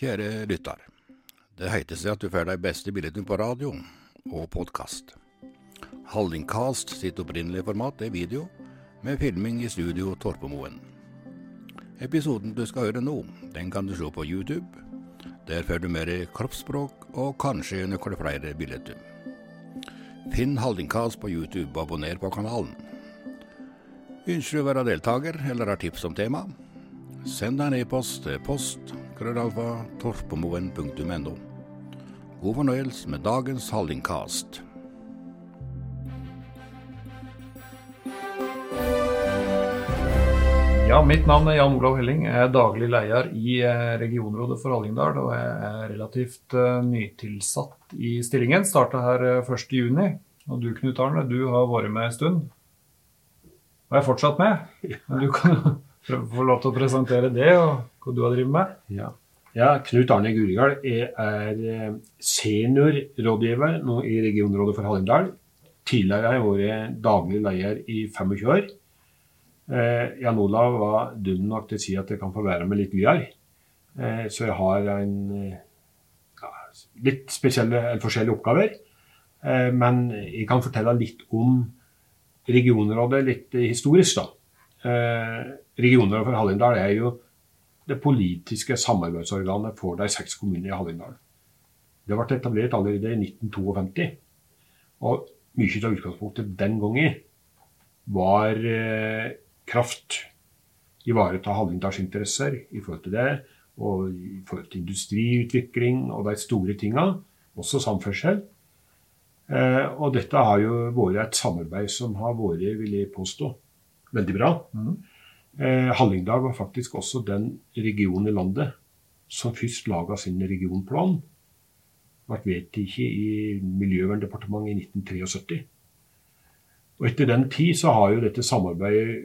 Kjære lytter. Det heter seg at du får de beste billettene på radio og podkast. Hallingcast sitt opprinnelige format er video, med filming i studio Torpemoen. Episoden du skal høre nå, den kan du se på YouTube. Der får du mer kroppsspråk og kanskje noen flere billetter. Finn Hallingcast på YouTube og abonner på kanalen. Ønsker du å være deltaker eller har tips om tema? Send en e-post til post krøllalfa torpemoen.no. God fornøyelse med dagens Hallingkast. Ja, mitt navn er Jan Olav Helling. Jeg er daglig leder i eh, regionrådet for Hallingdal. Og jeg er relativt uh, nytilsatt i stillingen. Starta her uh, 1.6. Og du Knut Arne, du har vært med en stund. Og er fortsatt med. Men du kan få lov til å presentere det og hva du har drevet med. Ja. ja Knut Arne Gurigard er seniorrådgiver nå i regionrådet for Hallingdal. Tidligere har jeg vært daglig leder i 25 år. Eh, Jan Olav var dum nok til å si at jeg kan få være med litt videre. Eh, så jeg har en ja, litt forskjellige oppgaver. Eh, men jeg kan fortelle litt om regionrådet litt historisk, da. Eh, regionrådet for Hallingdal er jo det politiske samarbeidsorganet for de seks kommunene i Hallingdal. Det ble etablert allerede i 1952. Og mye av utgangspunktet den gangen var eh, kraft. Ivareta Hallingdals interesser i forhold til det, og i forhold til industriutvikling og de store tinga, også samferdsel. Eh, og dette har jo vært et samarbeid som har vært, vil jeg påstå, veldig bra. Mm. Eh, Hallingdal var faktisk også den regionen i landet som først laga sin regionplan. Ble vedtatt i Miljøverndepartementet i 1973. Og etter den tid så har jo dette samarbeidet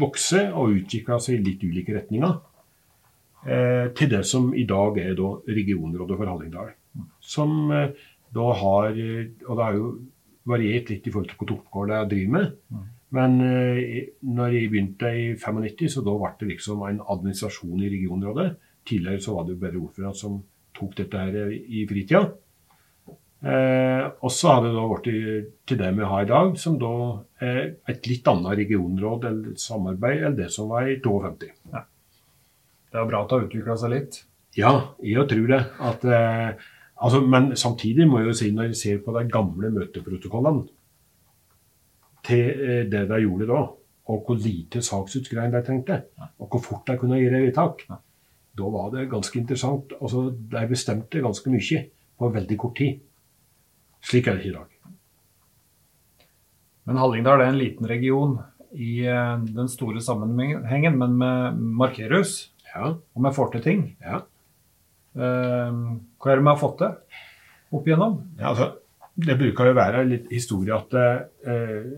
vokst og utvikla seg i litt ulike retninger. Eh, til det som i dag er da regionrådet for Hallingdal. Som eh, da har Og det har jo variert litt i forhold til hvilke oppgaver jeg driver med. Men eh, når jeg begynte i 95, så da ble det liksom en administrasjon i regionrådet. Tidligere så var det jo bare ordføreren som tok dette her i fritida. Eh, og så har det da blitt til det vi har i dag, som da er et litt annet regionråd eller samarbeid enn det som var i 52. Ja. Det er bra at det har utvikla seg litt? Ja, jeg tror det. At, eh, altså, men samtidig må jeg jo si, når jeg ser på de gamle møteprotokollene til eh, det de gjorde da, og hvor lite saksutgreiing de trengte, og hvor fort de kunne gjøre vedtak, da var det ganske interessant. Altså, de bestemte ganske mye på veldig kort tid. Slik er det ikke i dag. Men Hallingdal er en liten region i eh, den store sammenhengen, men med markerhus ja. og med får til ting. Ja. Eh, hva er det vi har fått til opp igjennom? Ja, altså, det bruker jo være litt historie at eh,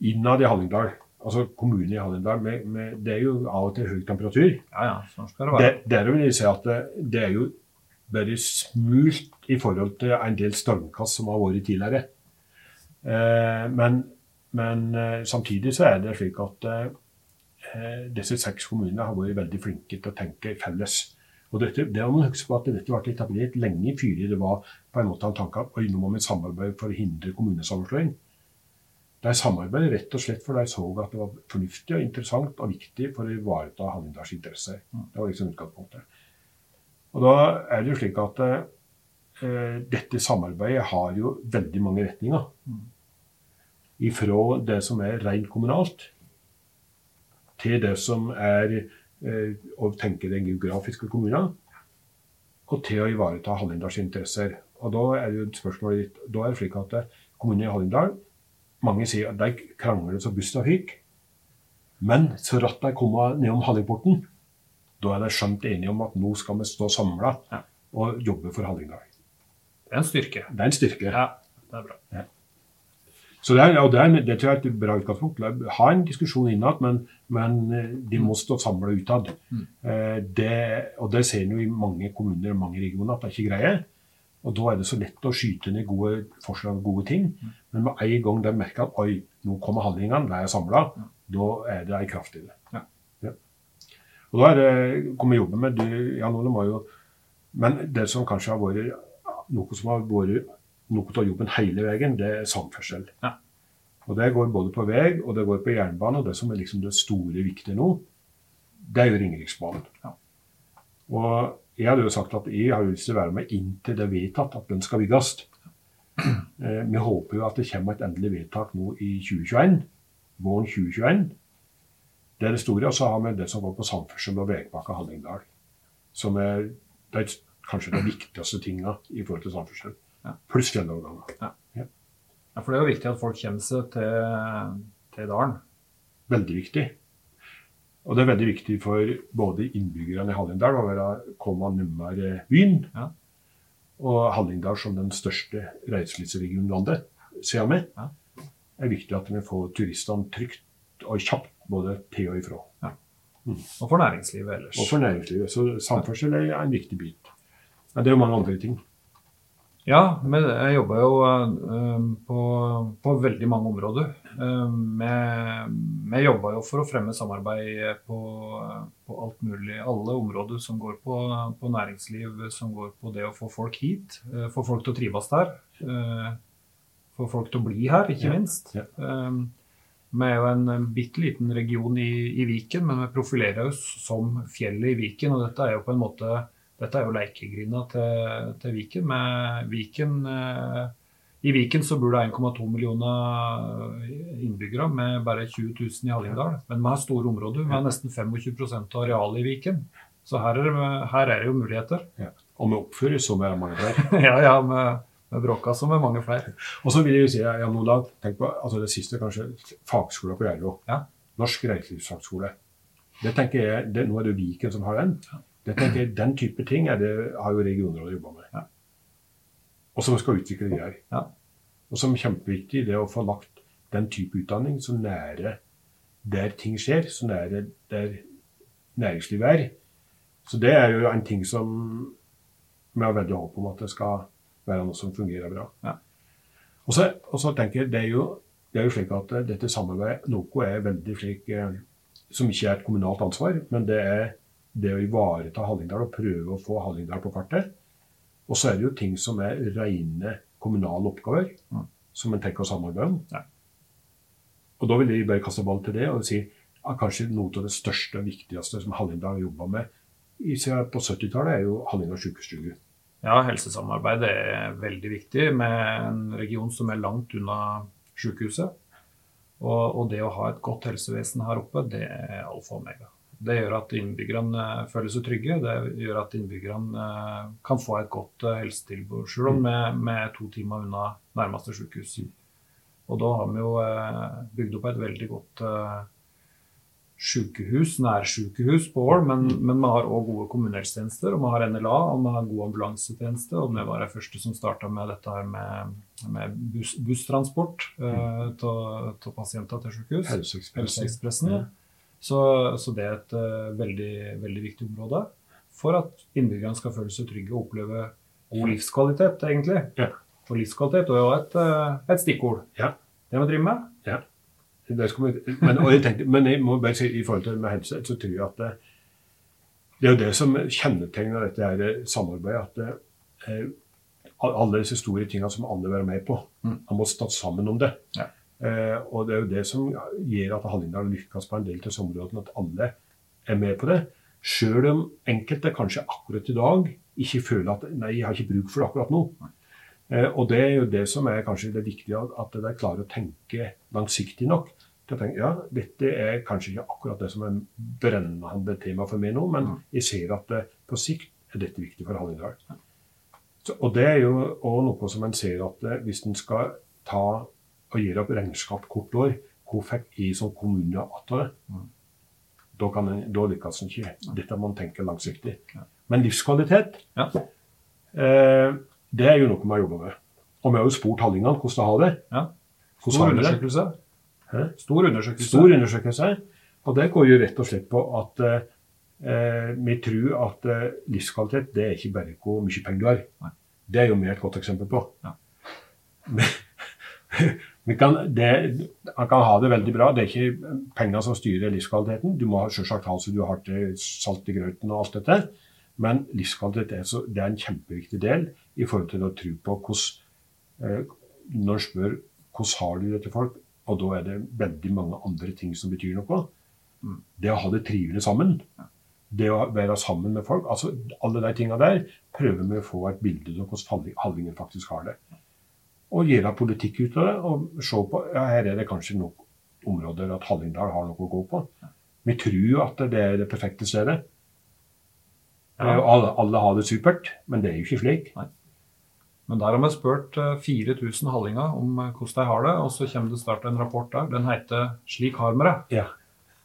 innad i Hallingdal altså kommunen i Hallingdal, med, med, det er jo av og til høy temperatur. Ja, ja, sånn skal det være. Det, der vil jeg si at det, det er jo bare smult i forhold til en del stormkast som har vært tidligere. Eh, men, men eh, samtidig så er det slik at eh, disse seks kommunene har vært veldig flinke til å tenke felles. Og dette, det er man på at dette ble etablert lenge før det var på en måte en tanke at nå må vi samarbeide for å hindre kommunesammenslåing. De samarbeidet rett og slett for de så at det var fornuftig og interessant og viktig for å ivareta Hallingdals interesser. Det var liksom utgangspunktet. Og da er det jo slik at eh, dette samarbeidet har jo veldig mange retninger. Ifra det som er rent kommunalt, til det som er eh, å tenke den geografiske kommunen, og til å ivareta Hallingdals interesser. Og da er det jo et spørsmål da er det slik at eh, kommunen i Hallingdal mange sier at de krangler så busta fyker. Men så ratt de kommer nedom Hallingporten, da er de skjønt enige om at nå skal vi stå samla ja. og jobbe for Hallingdal. Det er en styrke. Det er en styrke. Ja, det er bra. Ja. Så det, er, og det, er, det tror jeg er et bra utgangspunkt. Ha en diskusjon innad, men, men, eh, de må stå samla utad. Mm. Eh, det, og det ser en jo i mange kommuner og mange regioner at det er ikke greier. Og da er det så lett å skyte ned gode forslag og gode ting. Mm. Men med en gang de merker at oi, nå kommer handlingene, de er samla, mm. da er det ei kraft i det. Ja. Og da er det, kommer jobben med du, Jan Ole må jo Men det som kanskje har vært noe som har vært noe av jobben hele veien, det er samferdsel. Ja. Og Det går både på vei og det går på jernbane. Og det som er liksom det store viktige nå, det er jo Ringeriksbanen. Ja. Og jeg hadde jo sagt at jeg har lyst til å være med inntil det er vedtatt at den skal bygges. Eh, vi håper jo at det kommer et endelig vedtak nå i 2021. Våren 2021. Det er det store. Og så har vi det som går på samferdsel og Vegbakke Hallingdal. Som er, det er kanskje de viktigste tinga i forhold til samferdsel. Ja. Pluss fjelloverganger. Ja, For det er jo viktig at folk kommer seg til, til dalen. Veldig viktig. Og det er veldig viktig for både innbyggerne i Hallingdal å være, komma nummer byen, Ja. Og Hallingdal som den største reiselivsregionen i landet, ser jeg med, Ja. er viktig at vi får turistene trygt og kjapt både til og ifra. Og for næringslivet ellers. Og for næringslivet. Så samferdsel er en viktig bit. Men det er jo mange andre ting. Ja, men jeg jobber jo uh, på, på veldig mange områder. Uh, vi jobber jo for å fremme samarbeid på, på alt mulig, alle områder som går på, på, næringsliv, som går på det å få folk hit. Uh, få folk til å trives der. eh, få folk til å bli her, ikke Ja, minst. ja. Eh, vi er jo en bitte liten region i, i Viken, men vi profilerer oss som fjellet i Viken. Og dette er jo på en måte dette er jo leikegrinda til, til Viken. Med Viken eh, I Viken så bor det 1,2 millioner innbyggere med bare 20 000 i Hallingdal. Men vi har store områder. Vi har nesten 25 av arealet i Viken. Så her er, her er det jo muligheter. Ja. Og vi oppfører så med mange flere. ja, ja, med, med bråka som med mange flere. Og så vil jeg jo si, Jan Olav, tenk på altså det siste, kanskje fagskolen på Geilo. Ja. Norsk reiselivsfagskole. Det tenker jeg, det, Nå er det Viken som har den. Det tenker jeg, Den type ting er det, har jo regionrådet jobba med. Ja. Og som skal utvikle videre. Ja. Og som er kjempeviktig, det å få lagt den type utdanning så nære der ting skjer, så nære der næringslivet er. Så det er jo en ting som vi har veldig håp om at det skal være noe som fungerer bra. Ja. Og, så, og så tenker jeg, det er, jo, det er jo slik at dette samarbeidet noe er veldig slik eh, Som ikke er et kommunalt ansvar, men det er det å ivareta Hallingdal og prøve å få Hallingdal på kartet. Og så er det jo ting som er rene kommunale oppgaver, Mm. som en tenker å samarbeide om. Ja. Og da vil jeg bare kaste ball til det og si at kanskje noe av det største og viktigste som Hallingdal har jobba med i- siden på 70-tallet, er jo Hallingdal sykehusstue. Ja, helsesamarbeid er veldig viktig med en region som er langt unna sykehuset. Og, og det å ha et godt helsevesen her oppe, det er alfa og omega. Det gjør at innbyggerne eh, føler seg trygge. Det gjør at innbyggerne eh, kan få et godt eh, helsetilbud, selv om vi vi er to timer unna nærmeste sykehus. Og da har vi jo bygd opp et veldig godt eh, sykehus, nærsykehus på Ål, men, men vi har òg gode kommunehelsetjenester, og vi har NLA og vi har god ambulansetjeneste. Og vi var de første som starta med dette her med, med bus, busstransport av pasienter til sykehus. Helseekspressen. Helseekspressen. Ja. Så, så det er et uh, veldig, veldig viktig område for at innbyggerne skal føle seg trygge og oppleve god livskvalitet, egentlig. Ja. For livskvalitet er jo et, uh, et stikkord. Ja. Det vi driver med. Det skal vi, men, og jeg tenkte, men jeg må bare si i forhold til med helse, så tror jeg at det, det er jo det som kjennetegner dette her samarbeidet. At eh, alle disse store tingene som alle vil være med på, Mm. man må stå sammen om det. Ja. Eh, og det er jo det som gjør at Hallingdal lykkes på en del av disse områdene, at alle er med på det. Sjøl om enkelte kanskje akkurat i dag ikke føler at nei, jeg har ikke bruk for det akkurat nå. Eh, og det er jo det som er kanskje det viktige, at de klarer å tenke langsiktig nok. til å tenke, ja, Dette er kanskje ikke akkurat det som er brennende tema for meg nå, men jeg ser at det, på sikt er dette viktig for Hallingdal. Så, og det er jo òg noe som en ser at eh, hvis en skal ta og gir opp regnskap hvert år, hvor fikk jeg som kommune igjen? Mm. Da, kan en, da lykkes en ikke. Dette må en tenke langsiktig. Ja. Men livskvalitet, Ja. eh, det er jo noe vi har jobba med. Og vi har jo spurt hallingene hvordan de har det. Ja. Stor undersøkelse. Stor undersøkelse. Stor undersøkelse. Og det går jo rett og slett på at eh, vi tror at eh, livskvalitet det er ikke bare hvor mye penger du har. Nei. Det er jo vi et godt eksempel på. Ja. Men- kan, det, man kan ha det veldig bra. Det er ikke penger som styrer livskvaliteten. Du må selvsagt ha så du har til salt i grøten og alt dette. Men livskvalitet er, så, det er en kjempeviktig del i forhold til å tro på hvordan eh, Når en spør hvordan har du det til folk, og da er det veldig mange andre ting som betyr noe. Mm. Det å ha det trivelig sammen, det å være sammen med folk, altså alle de tinga der prøver vi å få et bilde av hvordan Halvingen faktisk har det. Og gjøre politikk ut av det, og se på ja, her er det kanskje noen områder at Hallingdal har noe å gå på. Vi tror jo at det er det perfekte stedet. Ja. Eh, Alle, alle har det supert, men det er jo ikke slik. Men der har vi spurt eh, 4000 hallinger om eh, hvordan de har det, og så kommer det snart en rapport der. Den heter 'Slik har vi det'. Ja.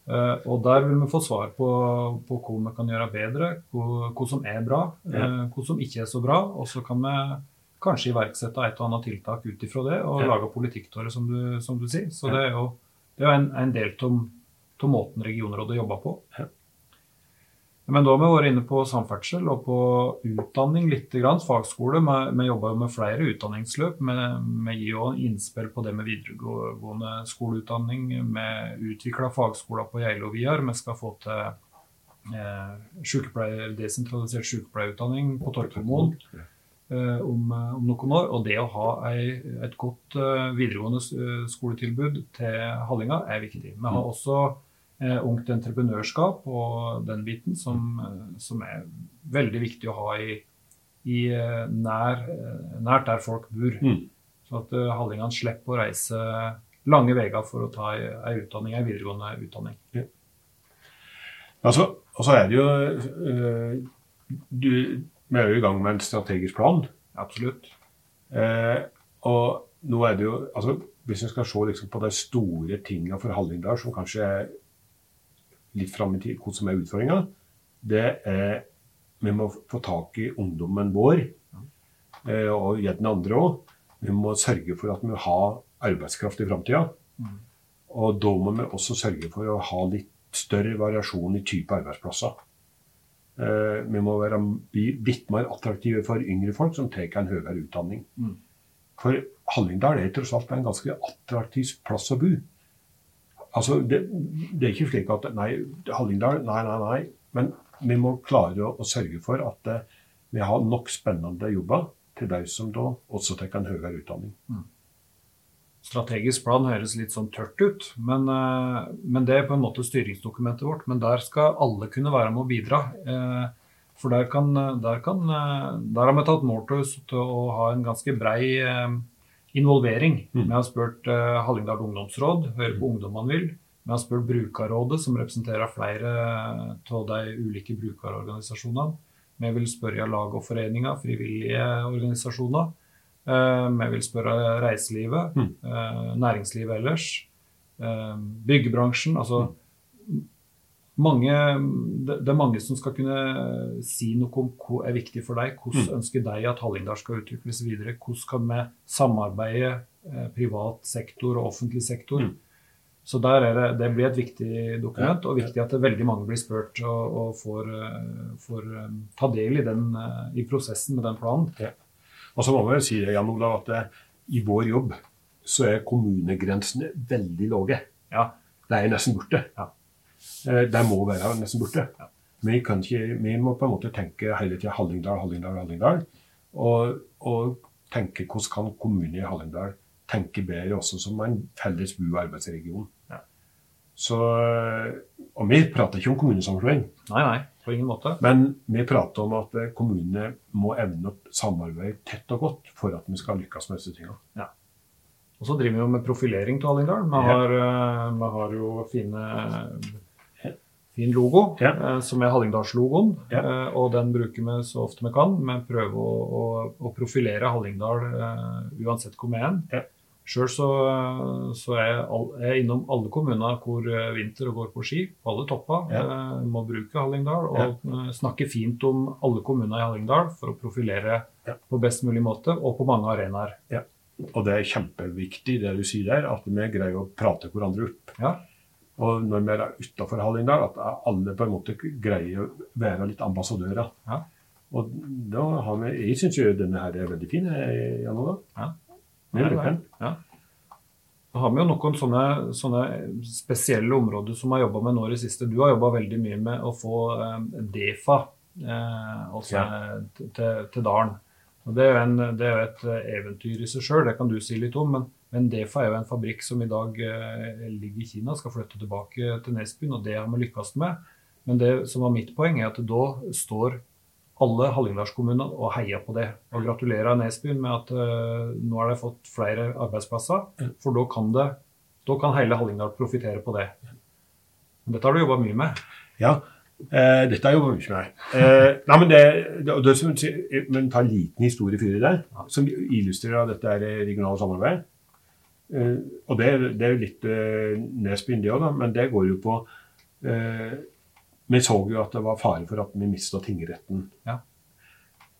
Uh, og der vil vi få svar på, på hva vi kan gjøre bedre, hva, hva som er bra, Ja. uh, hva som ikke er så bra. Og så kan vi kanskje iverksette et og annet tiltak ut ifra det, og Ja. lage politikk av det, som du, som du sier. Så Ja. det er jo, det er en, en del av måten regionrådet jobber på. Ja. Men da har vi vært inne på samferdsel og på utdanning litt. Grann, fagskole. Vi, vi jobber jo med flere utdanningsløp. Vi, vi gir jo innspill på det med videregående skoleutdanning. Vi utvikler fagskoler på Geilo og Vi skal få til eh, sykepleier, desentralisert sykepleierutdanning på Torpemoen eh, om, eh, om noen år. Og det å ha ei, et godt eh, videregående eh, skoletilbud til Hallinga er viktig. Vi har også eh, ungt entreprenørskap og den biten som, eh, som er veldig viktig å ha i, i eh, nær, eh, nært der folk bor. Mm. Så at uh, hallingene slipper å reise lange veier for å ta ei, utdanning, ei videregående utdanning. Altså, og så er det jo øh, du, Vi er jo i gang med en strategisk plan. Absolutt. Eh, og nå er det jo altså, Hvis vi skal se liksom, på de store tingene for Hallingdal, som kanskje er litt fram i tid, hva som er utfordringa, det er Vi må få tak i ungdommen vår, eh, og gjerne andre òg. Vi må sørge for at vi har arbeidskraft i framtida. Mm. Og da må vi også sørge for å ha litt større variasjon i type arbeidsplasser. Eh, vi må være litt mer attraktive for yngre folk som tar en høyere utdanning. Mm. For Hallingdal er tross alt en ganske attraktiv plass å bo. Altså, det, det er ikke slik at Nei, Hallingdal, nei, nei, nei. Men vi må klare å, å sørge for at uh, vi har nok spennende jobber til de som da også tar en høyere utdanning. Strategisk plan høres litt sånn tørt ut, men, eh, men det er på en måte styringsdokumentet vårt. Men der skal alle kunne være med å bidra. Eh, For der, kan, der, kan, eh, der har vi tatt mål til oss til å ha en ganske brei involvering. Mm. Vi har spurt Hallingdal ungdomsråd, høre på ungdommene vil. Vi har spurt Brukerrådet, som representerer flere av de ulike brukerorganisasjonene. Vi vil spørre lag og foreninger, frivillige organisasjoner. Eh, Vi vil spørre reiselivet, Mm. næringslivet ellers, eh, byggebransjen. Altså mange, det er mange som skal kunne si noe om hva er viktig for deg. Hvordan Mm. ønsker deg at Hallingdal skal utvikles videre? Hvordan kan vi samarbeide privat sektor og offentlig sektor? Mm. Så det, det blir et viktig dokument, Ja, og viktig at det veldig mange blir spurt og, og får, får ta del i, den, i prosessen med den planen. Og så må vi jo si det, Jan Olav, at det, i vår jobb så er kommunegrensene veldig lave. Ja. De er nesten borte. Ja. Eh, De må være nesten borte. Ja. Vi, kan ikke, vi må på en måte tenke hele tida Hallingdal, Hallingdal, Hallingdal. Og, og tenke hvordan kan kommunen i Hallingdal tenke bedre også som en felles bo- og arbeidsregion. Ja. Så, og vi prater ikke om kommunesammenslåing. Nei, nei, på ingen måte. Men vi prater om at eh, kommunene må evne å samarbeide tett og godt for at vi skal lykkes med disse tingene. Og så driver vi jo med profilering til Hallingdal. Vi Ja. har, eh, vi har jo fine, fin logo, Ja. eh, som er Hallingdalslogoen. Ja. eh, Og den bruker vi så ofte vi kan. Vi prøver å, å, å profilere Hallingdal eh, uansett hvor vi er. Ja. Sjøl så, så er jeg, all, er innom alle kommuner hvor eh, vinter og går på ski, på alle topper. Ja. Eh, må bruke Hallingdal og ja. snakke fint om alle kommuner i Hallingdal for å profilere Ja. på best mulig måte og på mange arenaer. Og det er kjempeviktig det du sier der, at vi greier å prate hverandre opp. Ja. Og når vi er utafor Hallingdal, at alle på en måte greier å være litt ambassadører. Ja. Og da har vi Jeg syns jo denne her er veldig fin, Jeg, jeg, Olav. Ja. Vi bruker den. Da har vi jo noen sånne, sånne spesielle områder som vi har jobba med nå i det siste. Du har jobba veldig mye med å få eh, Defa eh, altså til, til Dalen. Og det, er jo en, det er jo et eventyr i seg sjøl, det kan du si litt om. Men, men Defa er jo en fabrikk som i dag eh, ligger i Kina, skal flytte tilbake til Nesbyen, og det har vi lykkes med. Men det som var mitt poeng, er at da står alle Hallingdalskommunene og heia på det. Og gratulerer Nesbyen med at uh, nå har de fått flere arbeidsplasser. For da kan, det, da kan hele Hallingdal profitere på det. Men dette har du jobba mye med. Ja, eh, dette har jeg jobba mye med. Eh, nei, men det, det, det som, men ta en liten historie for det, som illustrerer dette regionale samarbeidet. Eh, og det, det, er jo litt eh, Nesbyen, det òg, men det går jo på eh, vi så jo at det var fare for at vi mista tingretten. Ja.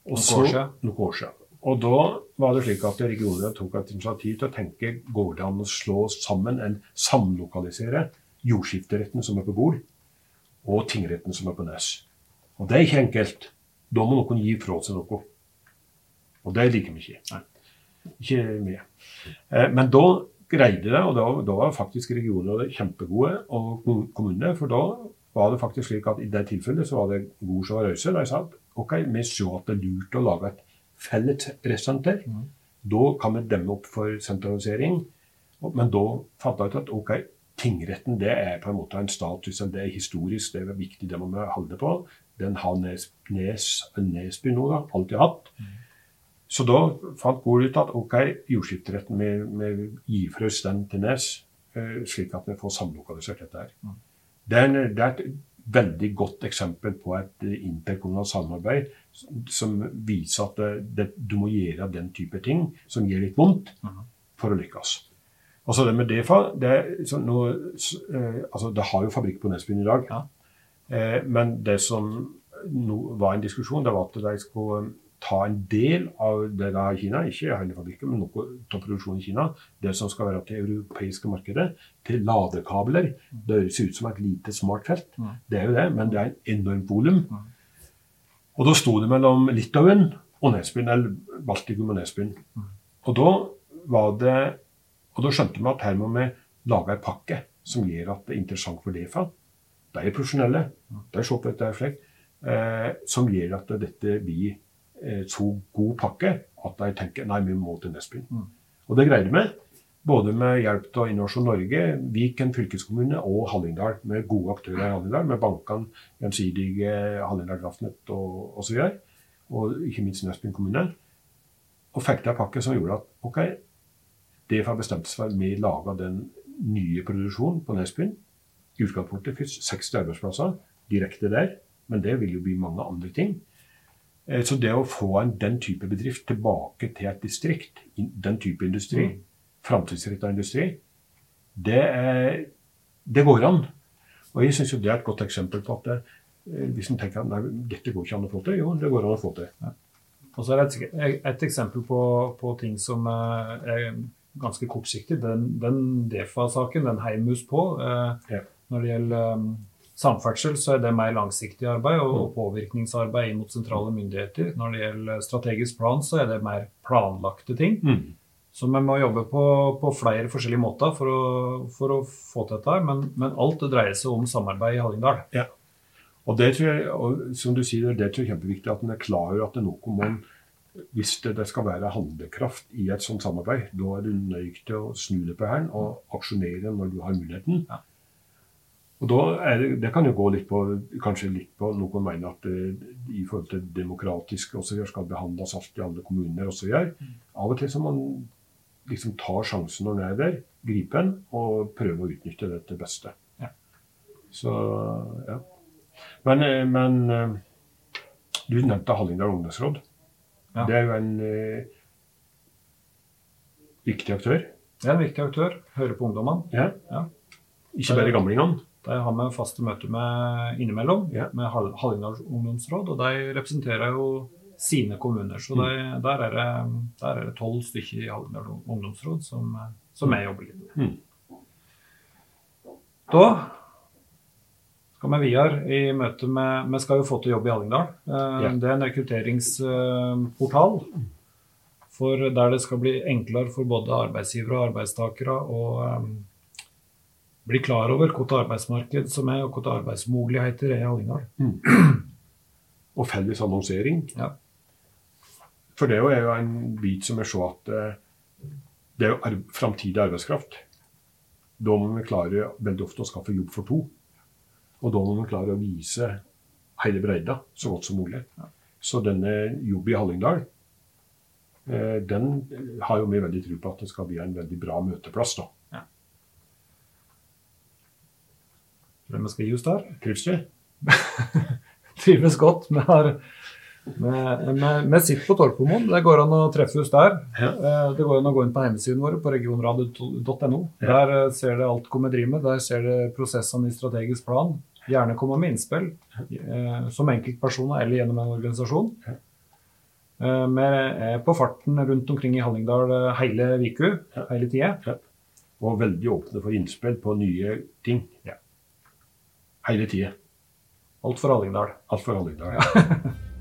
Og noen år siden. Og da var det slik at regionene tok et initiativ til å tenke går det an å slå sammen, en samlokalisere, jordskifteretten som er på Gol, og tingretten som er på Nes. Og det er ikke enkelt. Da må noen gi fra seg noe. Og det liker vi ikke. Ikke vi. Eh, men da greide det, og da, da var faktisk regionene kjempegode, og kommunene. For da var det faktisk slik at i det tilfellet så var det Gol som var da De sa at ok, vi så at det er lurt å lage et felles rettssenter. Mm. Da kan vi demme opp for sentralisering. Men da fant jeg ut at ok, tingretten det er på en måte en status, det er historisk, det er viktig, det må vi holde på. Den har Nes, Nes, Nesby nå da, alltid hatt. Mm. Så da fant Gol ut at ok, jordskifteretten, vi, vi gir fra oss den til Nes, eh, slik at vi får samlokalisert dette her. Mm. Det er, en, det er, et veldig godt eksempel på et interkommunalt samarbeid som viser at det, det, du må gjøre den type ting som gjør litt vondt, for å lykkes. Altså det med DEFA det, noe, eh, altså det har jo fabrikk på Nesbyen i dag. Ja. Eh, men det som no, var en diskusjon, det var at de skulle ta en del av det da i Kina, ikke hele fabrikken, men noe av produksjonen i Kina, det som skal være til det europeiske markedet, til ladekabler. Det ser ut som et lite smart felt, Det er jo det, men det er en enormt volum. Og da sto det mellom Litauen og Nesbyen, eller Baltikum og Nesbyen. Og da var det og da skjønte vi at her må vi lage en pakke som gjør at det er interessant for DFA. De er profesjonelle, de ser på dette flekk, eh, som gjør at dette blir så god pakke at de tenker nei, vi må til Nesbyen. Mm. Og det greide vi. Både med hjelp av Innovasjon Norge, Viken fylkeskommune og Hallingdal. Med gode aktører i Hallingdal, med bankene, Gjensidige, Hallingdal Kraftnett og osv. Og, og ikke minst Nesbyen kommune. Og fikk til en pakke som gjorde at ok, det får bestemt seg for vi laga den nye produksjonen på Nesbyen. I utgangspunktet først 60 arbeidsplasser direkte der, men det vil jo bli mange andre ting. Eh, så det å få en, den type bedrift tilbake til et distrikt, den type industri, mm. framtidsretta industri, det, er, det, går an. Og jeg syns det er et godt eksempel på at det, eh, hvis en tenker at nei, dette går ikke an å få til, jo, det går an å få til. Ja. Og så er det et, et eksempel på, på, ting som eh, er ganske kortsiktig. Den, den DEFA-saken, den heimus på, eh, ja. når det gjelder Samferdsel så er det mer langsiktig arbeid og mm. påvirkningsarbeid inn mot sentrale myndigheter. Når det gjelder strategisk plan, så er det mer planlagte ting. Mm. Så vi må jobbe på, på flere forskjellige måter for å, for å få til dette. Men, men alt det dreier seg om samarbeid i Hallingdal. Ja. Og det tror jeg, og som du sier, det tror jeg er kjempeviktig at en er klar over at det er noe man hvis det, det, skal være handlekraft i et sånt samarbeid, da er du nødt til å snu det på hælen og aksjonere når du har muligheten. Ja. Og da er det, det kan jo gå litt på kanskje litt på Noen mener at uh, i forhold til demokratisk osv. skal behandles alt i alle kommuner osv. Mm. Av og til så man liksom tar sjansen når den er der, griper den og prøver å utnytte det til beste. Ja. Så ja. Men, eh, men eh, du nevnte Hallingdal ungdomsråd. Ja. Det er jo en eh, viktig aktør. Det er en viktig aktør. Hører på ungdommene. Ja. ja. Ikke bare gamlingene. De har vi faste møter med innimellom, ja. med Hallingdal ungdomsråd. Og de representerer jo sine kommuner. Så de, mm. der, er det, tolv stykker i Hallingdal ungdomsråd som, som jeg jobber litt med. Mm. Da skal vi videre i møte med Vi skal jo få til jobb i Hallingdal. Eh, ja. Det er en rekrutteringsportal for der det skal bli enklere for både arbeidsgivere og arbeidstakere å bli klar over hvilket arbeidsmarked som er, og hvilke arbeidsmuligheter er i Hallingdal. Mm. og felles annonsering. Ja. For det er jo en bit som er så at eh, det er jo ar framtidig arbeidskraft. Da må vi klare veldig ofte å skaffe jobb for to. Og da må vi klare å vise hele bredda så godt som mulig. Så denne jobb i Hallingdal, eh, den har jo vi veldig tro på at det skal bli en veldig bra møteplass. da. Hvem skal gi oss der? Trives? Trives godt. Vi har vi- vi- vi sitter på Torpomoen. Det går an å treffe oss der. Ja. Eh, Det går an å gå inn på hjemmesiden vår på regionradio.no. Ja. Der eh, ser det alt vi driver med. Der ser det prosessene i strategisk plan. Gjerne komme med innspill eh, som enkeltpersoner eller gjennom en organisasjon. Vi er på farten rundt omkring i Hallingdal hele uka, hele tida. Og veldig åpne for innspill på nye ting. Ja. Hele tida. Alt for Hallingdal. Alt for Hallingdal.